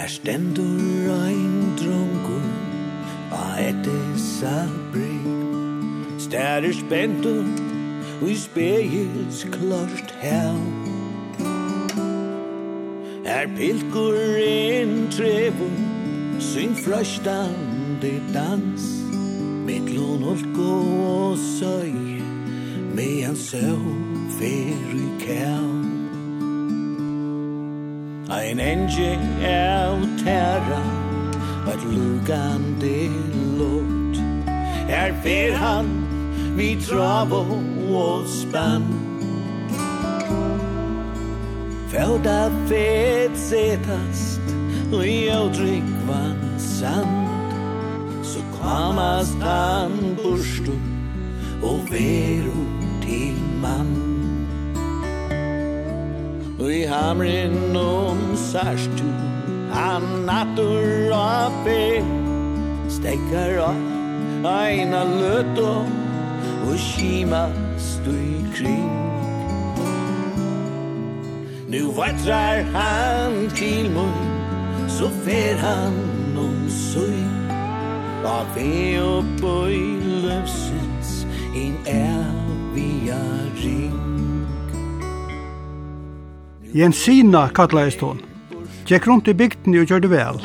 Er stendur ein drongur A etis al breg Stær er spentur Ui spegils klart hel Er pilkur ein trevur Sin frøstandi dans. Mittlun olko og søy Mean søv fer i kjell Ein engi er terra lugan lugande lot. Er fer han Vi travo og spann. Földa fet setast Ui og drikvan sand. Så kamast han bursdu Og veru til mann. Vi hamrin om sarstu Han natur ape Stekar av Aina løto Og kima stui kring. Nu vatrar han til mun Så fer han om sui Av og oppoi løvsins In er vi ring. Jensina kallaðist hon. Gekk rundt i bygdene og gjorde vel.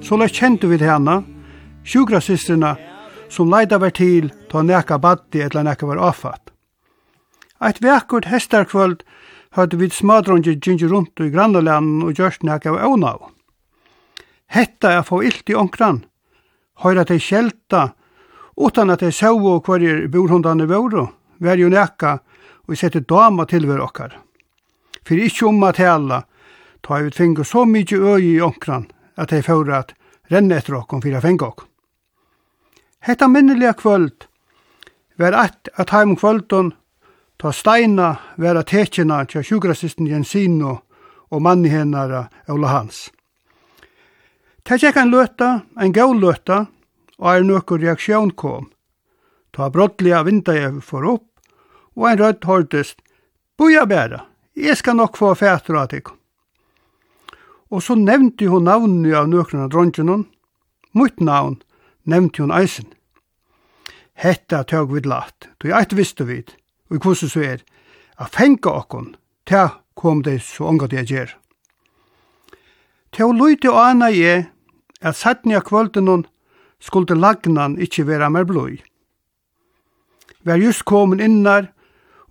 Så lær kjente vi til henne, sjukrasystrene, som leida var til ta neka baddi eller neka var avfatt. Eit vekkurt hestarkvöld høyde vi smadrongi gingi rundt i grannalanden og gjørst neka av ånav. Hetta er få illt i onkran, høyra til kjelta, utan at jeg sjau og hverjer borhundane våru, vær jo og vi sette dama til við okkar fyrir ikkje om at hella, ta vi tvinga så mykje øy i onkran at hei fyrir at renne etter okkom fyrir a fengu okkom. Hetta minnelige kvöld var at at heim kvöldun ta steina vera tekina til sjukrasisten Jensino og manni hennara Ola Hans. Ta tjekk en løta, en gau løta, og er nokkur reaksjon kom. Ta brottliga vindaje for opp, og en rødt hårdest, boja bæra. Jeg skal nok få fætter av tikk. Og så nevnte hun navnet av nøkron av dronjen Mot navn nevnte hun eisen. Hetta tøg vid lat, du jeg eit visste vid, og i så er, a fenga okkon, ta kom det så unga det gjer. Ta og luti og anna je, at sattni av kvöldenon lagnan ikkje vera mer bløy. Vi er just komin innar,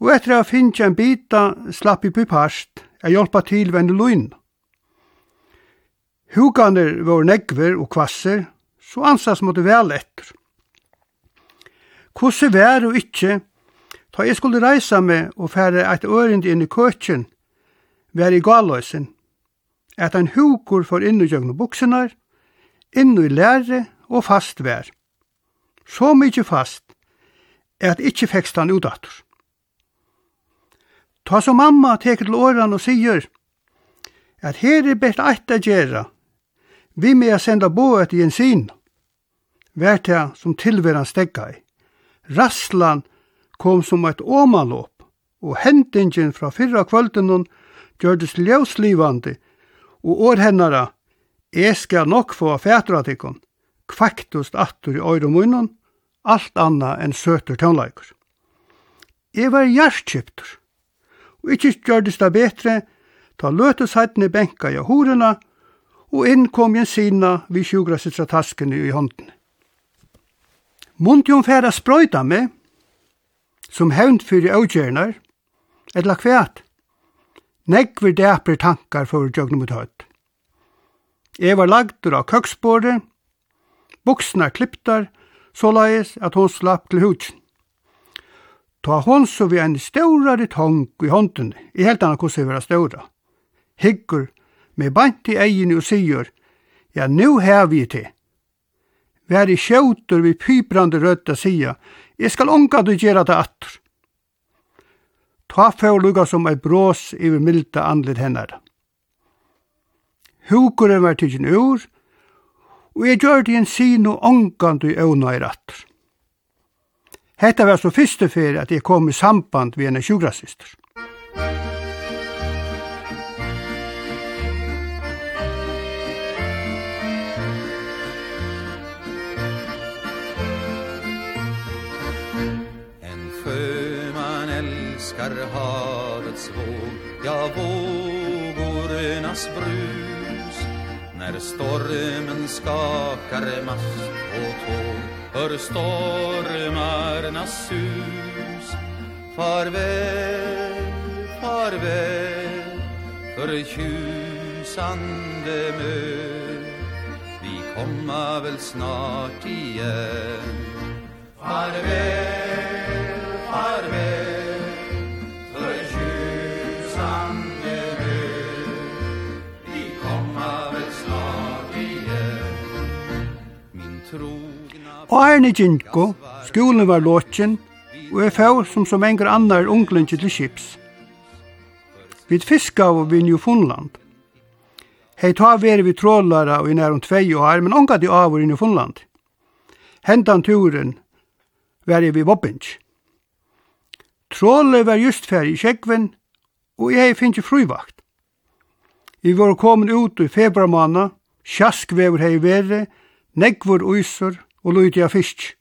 og etter å finne en bita slapp i bypast er hjelpa til vende løgn. Huganer var negver og kvasser, så ansas måtte vel etter. Hvordan vær og ikkje, ta jeg skulle reisa med og fære eit ørind inn i køtjen, vær i galøysen, at ein hukur for inn i gjøgn og buksenar, inn i lære og fast vær. Så mykje fast, at ikkje fekst han udatter. Ta som mamma teker til åren og sier at her er best eit a gjerra. Vi med a senda boet i en sin. Vært her som tilveran stegga i. Rasslan kom som eit åmanlåp, og hendingen fra fyrra kvöldenon gjørdes ljøslivande, og århennara jeg skal nok få fætra tikkon, kvaktust attur i øyre munnen, alt anna enn søtur tøgnleikur. Jeg var hjertkjiptur og ikkje gjørdes det betre, ta løtesheitene benka i horena, og inn kom jensina vi sjugrasitra taskene i hånden. Muntjon færa sprøyta med, som hevnt fyrir augjernar, etla kvæt, negver dæpre tankar for djøgnum ut høyt. Jeg var lagdur av køksbordet, buksna klipptar, så at hon slapp til hudsen. Ta hon så vi en større tong i hånden, i helt annan hvordan vi var større. Hyggur, med bant i egin og sigur, ja, nu har vi til. Vær i sjøter vi pyprande rødda sia, jeg skal unga du gjera det atter. Ta fær lukka som ei brås iver milda andlet hennar. Hukuren var tidsin ur, og jeg gjør det en sino unga du øvna i rattur. Hetta var så fyrste fyrir at eg kom i samband vi en sjugrassister. En sjöman älskar havets våg, ja vågornas brud. När stormen skakar mast och tåg Hör stormarnas sus. Farväl, farväl Förtjusande mö Vi komma väl snart igen. Farväl. Arne ginko, skolen var låtjen, og jeg fæv som som enger annar unglingi til skips. Vi fiska av vi Newfoundland. Hei ta veri vi trådlara og i nærum tvei år, men onga i avur i Newfoundland. Hentan turen veri vi vobbinj. Trådle var just fer i Kjekven, og jeg finnje ikke fruvakt. Vi var kommet ut i februarmåna, sjaskvever hei vere, negvor uysur, og lydig av fisk.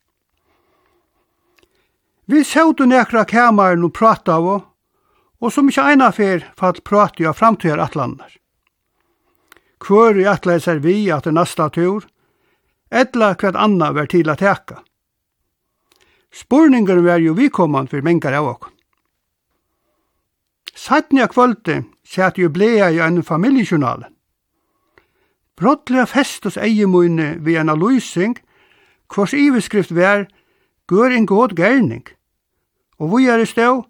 Vi søvde nekra kamaren og prata av, og som ikke eina fer fall prati av framtøyar atlanar. Hvor i atleis er vi at det nasta tur, etla kvart anna ver til at teka. Spurningen var jo vikommand for mengar av okken. Sattni av kvöldi sæt jo blea i en familjejournal. Brottliga festus eiemunni vi en analysing – Hvors iveskrift vær, gør en god gærning. Og vi er i stå,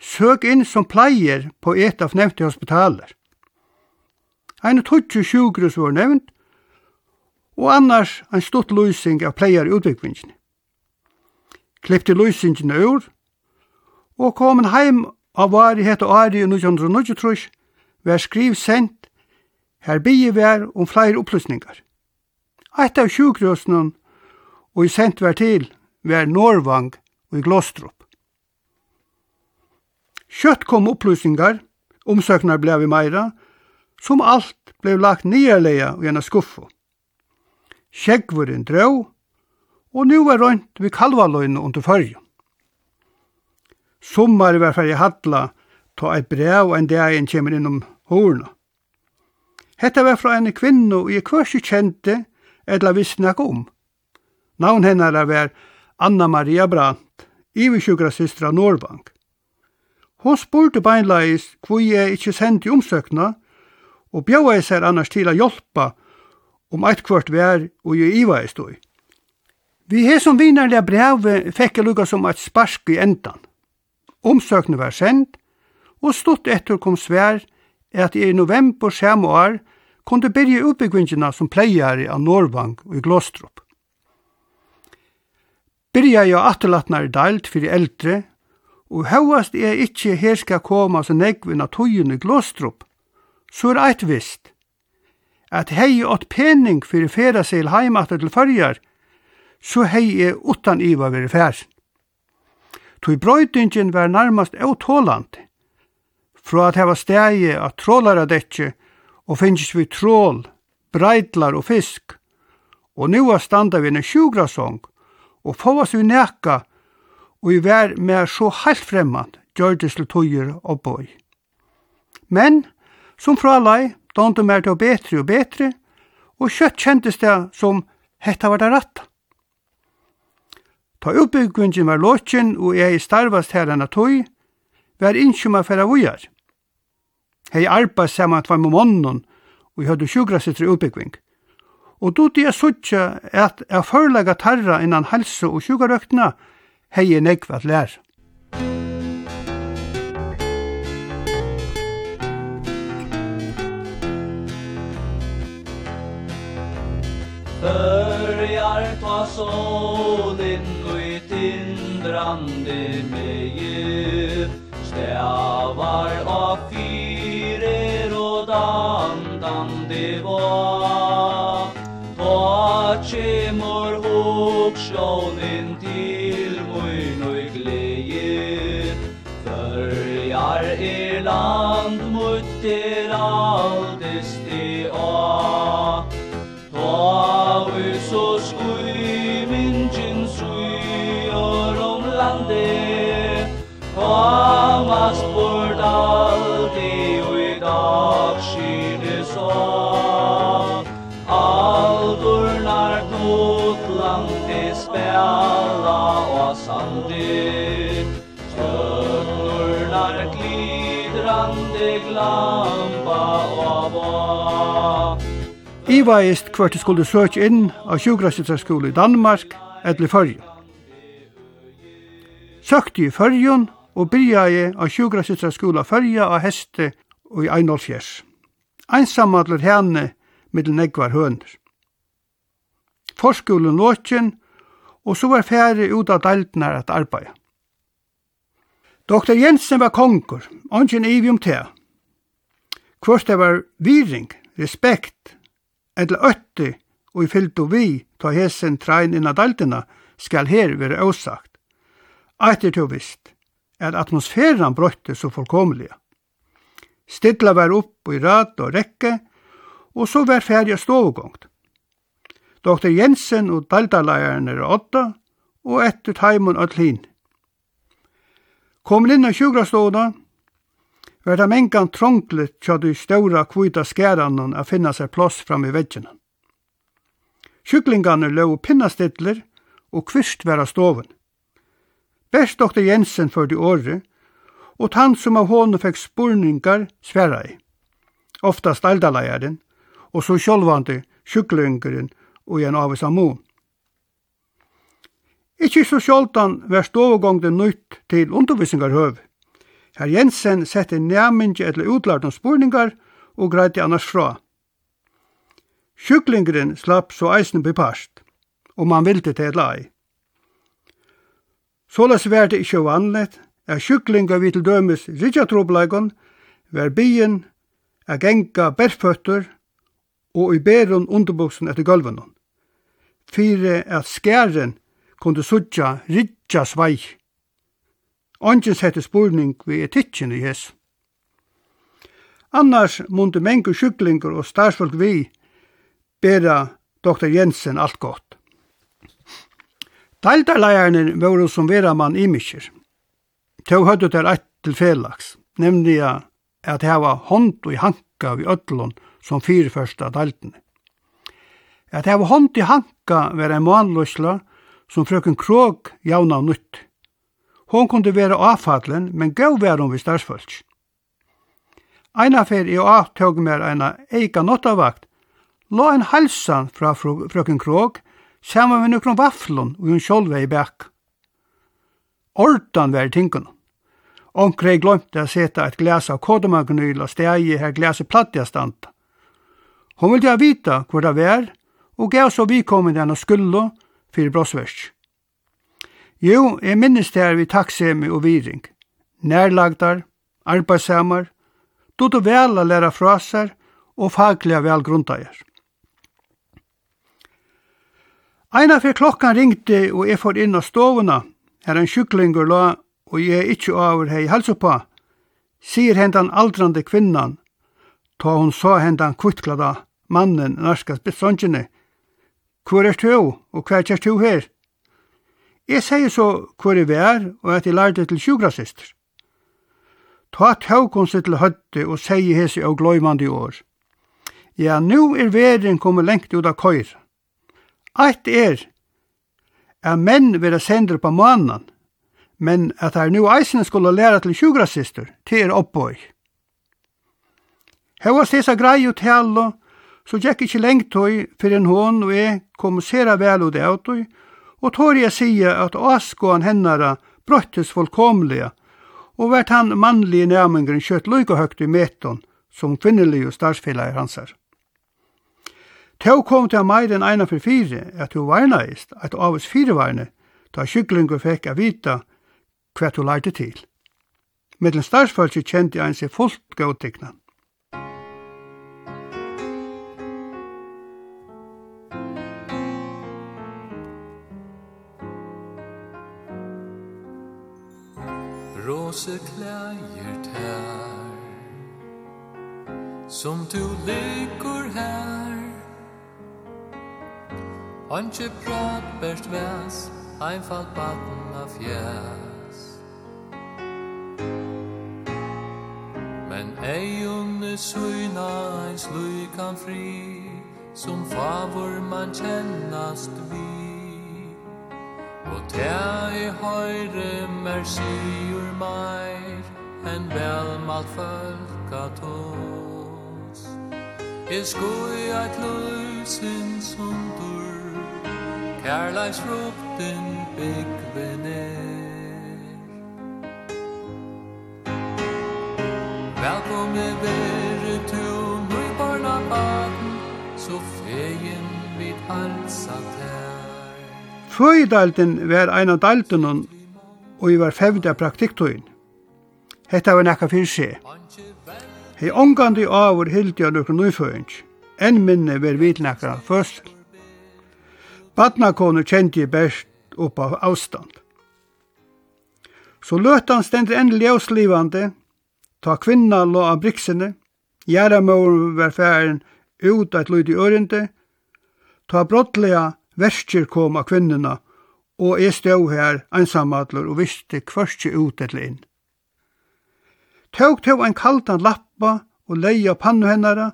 søk inn som pleier på et av nevnte hospitaler. Ein tutsi sjukrus var nevnt, og annars ein stutt løysing av pleier i. Klippte løysingene ur, og kom en heim av varighet og ari i 1923, vær skriv sendt, her bygge vær om flere opplysningar. Eit av sjukrusene og i sent vær til vær Norvang og i Glostrup. Kjøtt kom opplysningar, omsøknar blei vi meira, som alt blei lagt nederleia i ena skuffu. Kjeggvurin drøv, og nu var rønt vi kalvaløyne under fyrjun. Sommar var i hadla, ta eit brev og en dagen kjemmer innom horna. Hetta var fra en og i kvørsi kjente, eller visst nek om. Navn hennar var Anna Maria Brandt, ivisjukra systra Norbank. Hon spurte beinleis hvor jeg ikkje sendi omsøkna og bjaua jeg annars til a hjálpa om eit kvart vær og jeg iva jeg stoi. Vi he som vinarlega brevet fekk jeg lukka som eit sparsk i endan. Omsøkna var sendt, og stått etter kom svær at i november samme år kunne byrje utbyggvingina som pleier av Norvang og i Glostrup. Byrja jeg atterlatnar dalt fyrir eldre, og hauast er ikkje her skal koma så negvin av tøyen i Glåstrup, så er eit vist, at hei åt pening fyrir færa seil heimater til fyrjar, så hei er utan iva veri fær. Tui brøytingin var nærmast eutåland, fra at heva stegi av trålara dekje, og finnst vi trål, breidlar og fisk, og nu a standa vi en sjugrasong, og fåast vi neka, og vi vær med så heilt fremmant, gjørdes til tøyer og bøy. Men, som fra lei, dante mer til betre og betre, og kjøtt kjentes det som hetta var det rett. Ta oppbyggingen var låtjen, og jeg starvast her enn tøy, vær innkjumma færa vujar. Hei arbeid saman tvar med månen, og jeg hadde sjukra sitt oppbygging og dodi er suttja at jeg førlega tarra innan helse og sjugarøkna hei jeg negv at lær. Börjar ta solen i tindrande med djup Stavar av fyrer och dandande var til altis ti a Ta vi så skui min gin sui or om lande Kamast bort alti ui dag skine så Aldurnar tot landi spela og sandi. Tjötnurnar glidrande glad Ivaist hvert du skulle søke inn av sjukgrassetræskole i Danmark eller Førje. Søkte i Førjen og byrja i av sjukgrassetræskole av Førje av heste og i Einolfjers. Einsamadler henne middel negvar høner. Forskolen låtjen, og så var færre ut av deltene at arbeide. Dr. Jensen var konger, ongen ivi om te. Kvart det var viring, respekt, eller øtti og i fyldu vi ta hesen trein inna daltina, skal her være åsagt. Eitir to til visst, at atmosfæran brøtte så fullkomlige. Stilla var opp i rad og rekke, og så var ferdig av stovgångt. Dr. Jensen og daldalajeren er åtta, og etter Taimon og tlin. Kom inn av sjukra var det mengan trånglet tja du ståra kvita skæranen a finna seg plås fram i veggene. Kyklingarna lå pinnastidler og kvist vera stoven. Best dr. Jensen for de åre, og tann som av hånden fikk spurningar sværa i. Ofta staldalajaren, og så sjolvande kyklingaren og en av samon. Ikki så sjoldan var stovegångden nytt til undervisingarhøv. Herr Jensen sette nærmynge eller utlært om spurningar og greiti annars fra. Sjuklingren slapp så eisen bepast, og man vildi til et lai. Såles var det ikkje vanligt, er sjuklingar vi til dømes rikjatrobleikon, var byen, er genga berføtter og i berun underbuksen etter gulvenon. Fyre at skæren kunde sutja rikja sveik Ongen sette spurning vi etikken i hess. Annars munde mengu sjuklingur og starsfolk vi bera Dr. Jensen alt gott. Deildarleierne vore som vera mann imiskir. Tau høydu der eit til felags, nemlig at hava hånd og i hanka vi ödlun som fyrir første deildene. At hava hånd i hanka vera en månløsla som frøken krog jauna og nytt. Hon kunde være avfallen, men gau var hon vi starsfølg. Eina fer i av tåg mer eina eika nottavakt, la en halsan fra frøken Krog, saman med nukron vafflon og hun sjolve i bæk. Ordan var tinkunum. Onkre glömte att sätta ett glas av kodemagnyl och stegi här glas i plattiga. Hon ville vita hur det var och gav så vi kom den och skulle för brottsvärst. Jo, jeg minnes det her vi takksemi og viring. Nærlagdar, arbeidsamar, du du vel a læra frasar og faglega vel grundager. Eina fyrir klokkan ringte og jeg får inn av stovuna, her en sjuklingur la og jeg ikkje over hei halsa på, sier hendan aldrande kvinnan, ta hon sá hendan kvittklada mannen narskast besongjene. Hvor er du og hva er du her? Jeg sier så hvor jeg var, og at jeg lærte til sjukrasister. Ta tåg hun seg til høtte og sier hese og gløymande i år. Ja, nu er verden kommet lengt ut av køyr. Eit er, er menn vera sender på mannen, men at her nu eisen skulle læra til sjukrasister, til er oppbøy. Hevas stesa grei ut hella, så gikk ikkje lengt høy, fyrir hån og jeg kom sera vel ut av høy, og tår jeg sige at åskåan hennara brøttes fullkomlige, og vært han mannlige nærmengren kjøtt løyga høgt i meton som kvinnelige starsfellar hansar. Tau kom til meir enn eina for fire, at hun varnaist, at avus firevarne, da kyklingu fekk a vita hva du lærte til. Med den starsfølse kjente ein seg fullt gautikna. blåse klæger tær Som du ligger her Anke prat best væs Einfalt baden af fjæs Men eion suyna lui sluikan fri Som favor man kjennast vi Ta i høyre mer sigur meir En velmalt folk at hos I skoi at løysin sundur Kærleis rupten byggvin er Velkomne veri tu Nøy barna baden Så fegin vid halsa tær. Føydalten var ein av daldunnen og vi var fevda praktiktøyen. Hetta var nekka fyrir seg. Hei ongandi avur hildi av nukru nøyføyng, enn minne var vid nekka fødsel. Badnakonu kjenti jeg best upp av avstand. Så løtan stendur enn ljøslivande, ta kvinna lå av briksene, gjerra var færen ut at et lyd i ørende, ta brottlega Verskir kom av kvinnena, og jeg stod her ensamadler og visste kvørste ut etter inn. Tøg tøg en kaldan lappa og leia pannu hennara,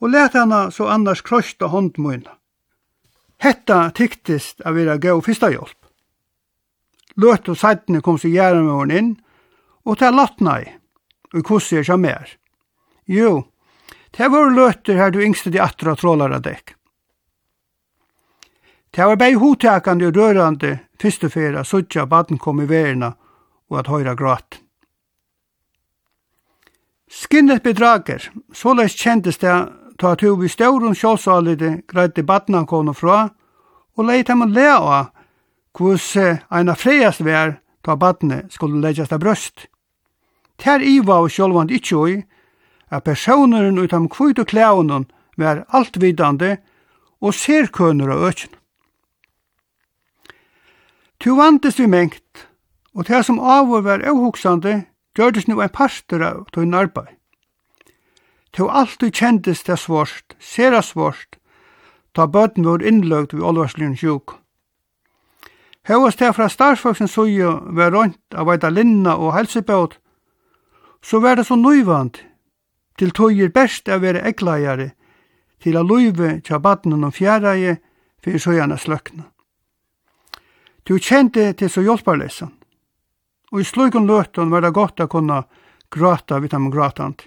og let henne så annars krosta håndmøyna. Hetta tyktist av vera gau fyrsta hjelp. Løt og seitene kom seg gjermøren inn, og ta latna i, og kossi er mer. Jo, det var løter her du yngste de atra trålara dekk. Det var bare hotekande og rørande første fera suttja baden kom i verena og at høyra gråt. Skinnet bedrager, såleis kjentes det ta at hun vi stauron sjåsalide greide badna kone fra og leit ham le av hos eina freiast vær ta badne skulle leggjast av brøst. Ter iva og sjålvand ikkje oi, at personeren utam kvitt og klævnen var altvidande og serkønner av økjen. Tu vantes vi mengt, og det som avur var avhugsande, gjørdes nu ein parster av tøyn arbeid. Tu alltid kjentes det svårst, sera svårst, ta bøten vår innløgt vi olvarslun sjuk. Hevast det fra starføksen suju var rønt av veida linna og helsebøt, så var det så nøyvand, til tøyer best av være egleiare, til a løyve tja badnen og fjæreie, fyrir søyana sløkna. Du kjente til så hjelparlesen. Og i sløyken løtten var det godt å kunne gråta vidt ham gråtant.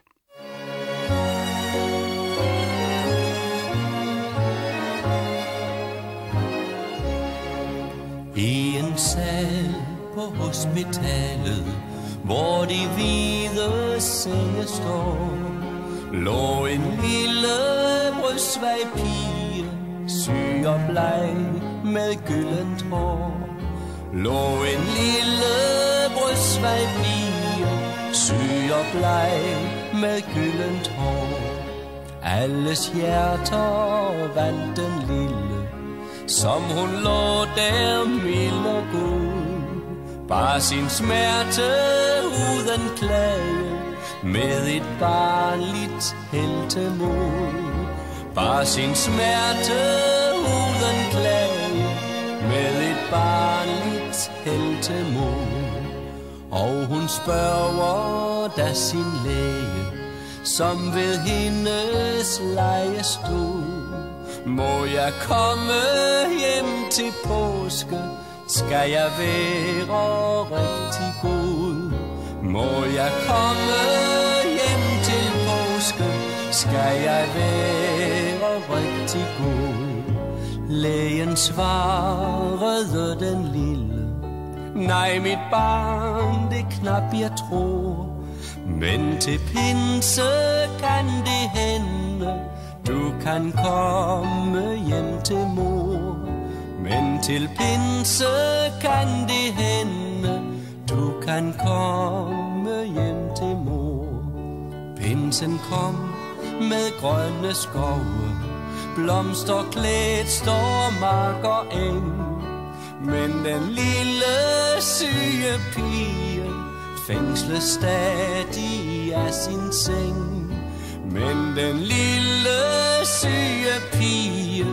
I en sal på hospitalet, hvor de hvide senge står, lå en lille brystvej pige, syg og bleg, med gyllent hår. Lå en lille brystvej pige Syg og bleg med gyllent hår. Alles hjerter vandt den lille Som hun lå der mild og god. Bare sin smerte uden klage Med et barnligt heltemod. Bare sin smerte uden klage med et barnligt heltemod Og hun spørger da sin læge Som ved hendes leje stod Må jeg komme hjem til påske? Skal jeg være rigtig god? Må jeg komme hjem til påske? Skal jeg være rigtig Lægen svarede den lille Nej, mit barn, det knap jeg tror. Men til pinse kan det hende Du kan komme hjem til mor. Men til pinse kan det hende Du kan komme hjem til mor. Pinsen kom med grønne skove blomsterklædt stormark og eng Men den lille syge pige fængsles stadig af sin seng. Men den lille syge pige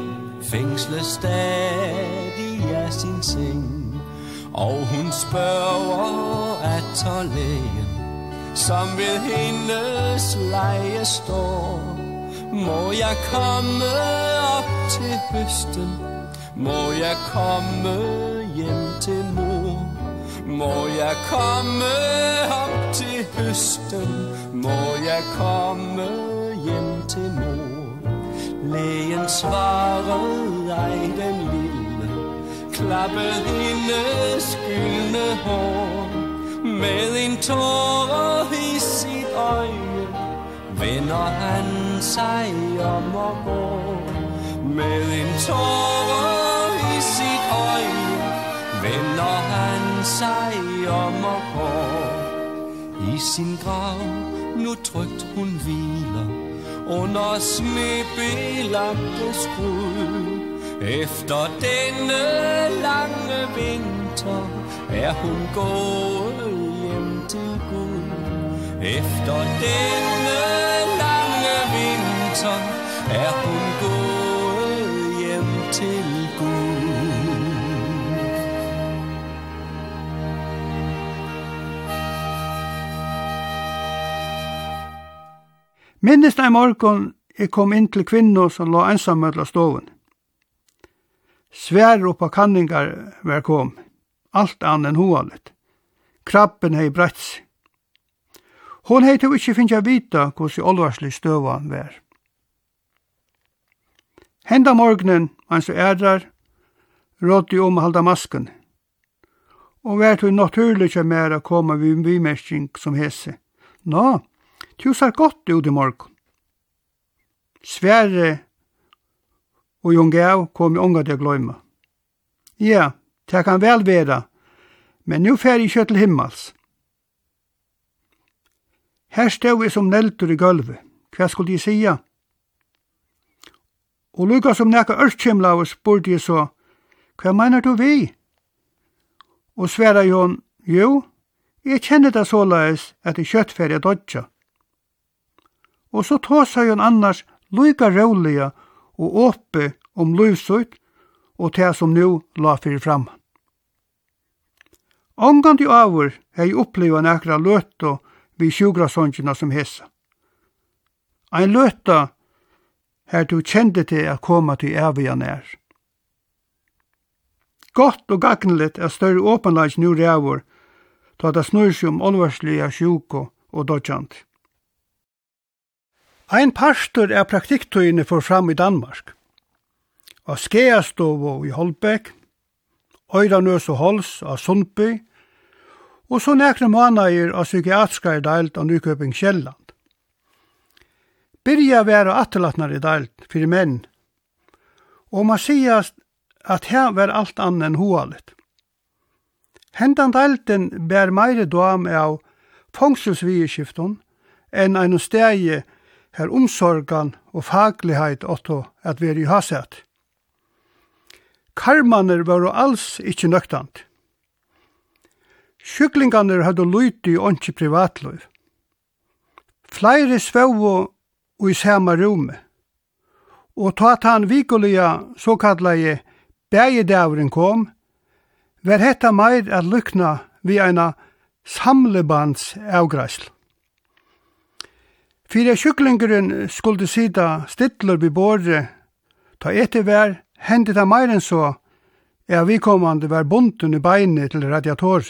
fængsles stadig af sin seng. Og hun spørger at tolægen Som ved hendes leje står. Må jeg komme op til høsten? Må jeg komme hjem til mor? Må jeg komme op til høsten? Må jeg komme hjem til mor? Lægen svarede ej den lille Klappede hendes skyldne hår. Med en tårer i sit øje Vender han sig om og gå Med en tårer i sit øje Vender han sig om og går I sin grav nu trygt hun hviler Under snebelagte skrud Efter denne lange vinter Er hun gået hjem til Gud. Efter denne Minnist ein morgon jeg kom inn til kvinno som la ensamøtla stoven. Svær oppa kanningar var kom, alt ann enn hoalet. Krabben hei bretts. Hon hei til ikkje finnja vita hos i olvarslig støva var. Henda morgnen, hans og ærar, rådde om halda masken, og vært hun naturlig kje mer å komme vi vimerking som hese. Nå, no, Tu sær gott ut i morgon. Sverre og Jon Gav kom i unga til å gløyma. Ja, det kan vel være, men nu fer jeg ikke til himmels. Her stod vi som neltur i gulvet. Hva skulle de sija? Og lukka som nekka ørkjimla og spurte jeg så, hva mener du vi? Og sværa Jon, jo, jeg kjenner det såleis at det kjøttferie dodja og så tåsa hun annars loika råliga og åpe om løvsøyt og det som nu la fyrir fram. Ongan til avur hei oppleva nekra løtta vi sjugrasongina som hessa. Ein løtta her du kjende til a koma til eviga nær. Gott og gagnlet er større åpenleis nu rævur, ta det snur seg om olvarslige sjuko og dodjant. Ein pastor er praktiktøyene for fram i Danmark. Og Skeastovo i Holbæk, Øyranøs og Hols av Sundby, og så nekne måneder av psykiatriska i deilt av Nykøping Kjelland. Byrja være atterlatnar i deilt fyrir menn, og man sier at her var alt annet enn hoalit. Hendan deilten bær meire dam av fangselsvigeskifton enn ein stegi her omsorgan og faglighet åtto at være i hasett. Karmaner var alls ikkje nøktant. Sjuklingarnir hadde lyti og ikke privatliv. Flere svevo i samme rom, og ta at han vikuliga såkallige bægedavren kom, var hetta meir at lykna vi eina samlebands avgræsl. Fyra kyklingeren skulle sida stidler vi båre, ta etter vær, hendi det meir enn så, er vikommande vær bunten i beinet til radiatorn.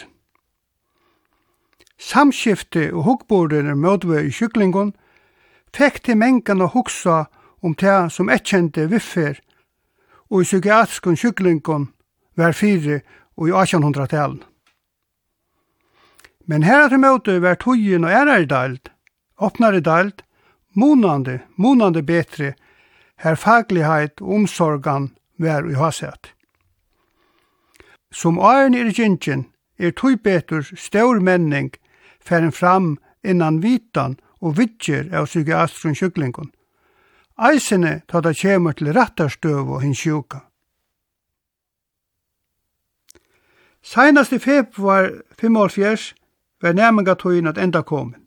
Samskifte og hukkborden er mødve i kyklingon, fekk til mengan å huksa om det som etkjente viffer, og i psykiatriskon kyklingon vær fire og i 1800-talen. Men her at vi møte vær tøyen og æreidald, Åpnare dalt, monande, monande betre, her fagligheit og omsorgan vær i hasett. Som æren er gynnsjen, er tog betur stor menning færen fram innan vitan og vidger av psykiatrun sjuklingun. Eisene tar det kjemur til rattarstøv og hins sjuka. Seinast i februar 45 var nærmengatøyen at enda komin.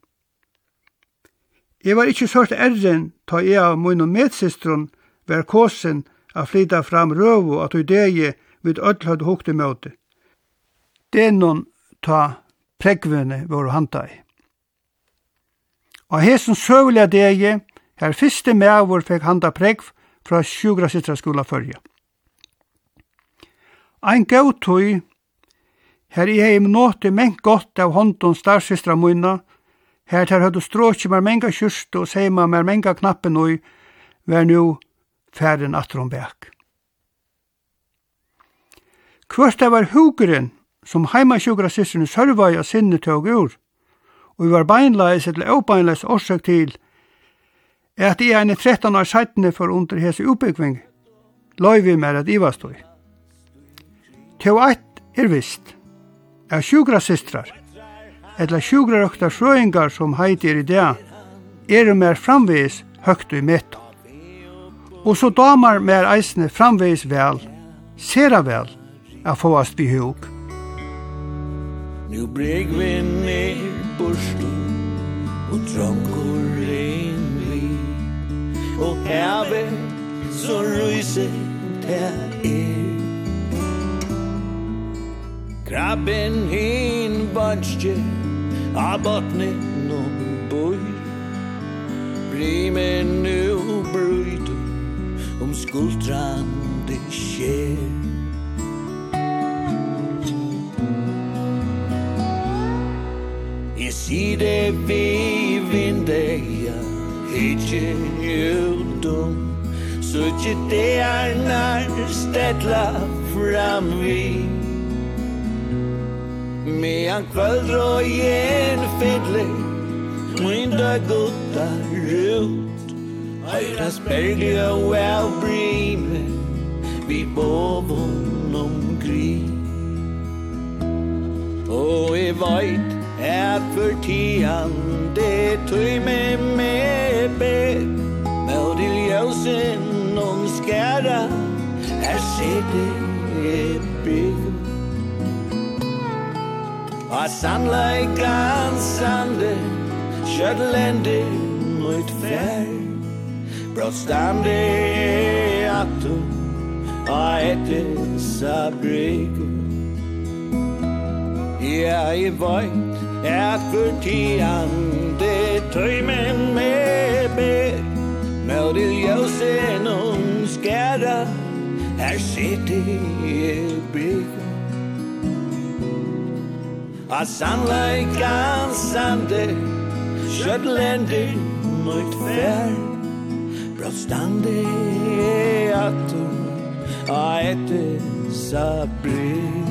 Jeg var ikkje sørt erren ta jeg av mun og medsistron ver kåsen a flyta fram røvo at ui degi vid öll høyde hukte møte. Denon ta pregvene vår handa i. Og hesen søvliga degi her fyrste mævor fekk handa pregv fra sjugra sitra skola fyrja. Ein gautui her i heim nåti mengt gott av hånden starsistra munna Her tar høyde stråkje med menga kyrst og seima med menga knappen og vær nu færen atron bæk. Kvørst det var hugeren som heimasjukra sisserne sørvai og sinne tøg ur, og vi var beinleis eller åbeinleis årsøk til, er at jeg er 13 år seitene for under hese utbyggving, løy vi mer at ivastøy. Tøv eit er vist, er sjukra systrar, eller sjugrarøkta frøyngar som heitir i det, er mer framvegis høgt i metto. Og så damar mer eisne framvegis vel, sera vel, a fåast vi hug. Nu breg vi ner borstu, og drongur ein vi, og herve så ryse der er. Krabben hin bunchje a botni no boi Brimen nu bryd om skuldrande skjer Jeg sier det vi vindeia Hitje judum Sutje det er nær stedla fram vi Medan en fiddle Min dag gutta rut Høyras berglige og av brime Vi bovon omkri Og i veit Et for tian Det tøy med med be Med til ljøsen Om skæra Her ser det bygg Our sannleikan sande Kjødlende mot fær. In atto A etter sa brego Ja, i veit at for tian Det tøymen med ber. Når du jøsen om skæra Her sitter jeg brego A sunlight on Sunday Shetlandy fær fair Brostandi atum A sa sabri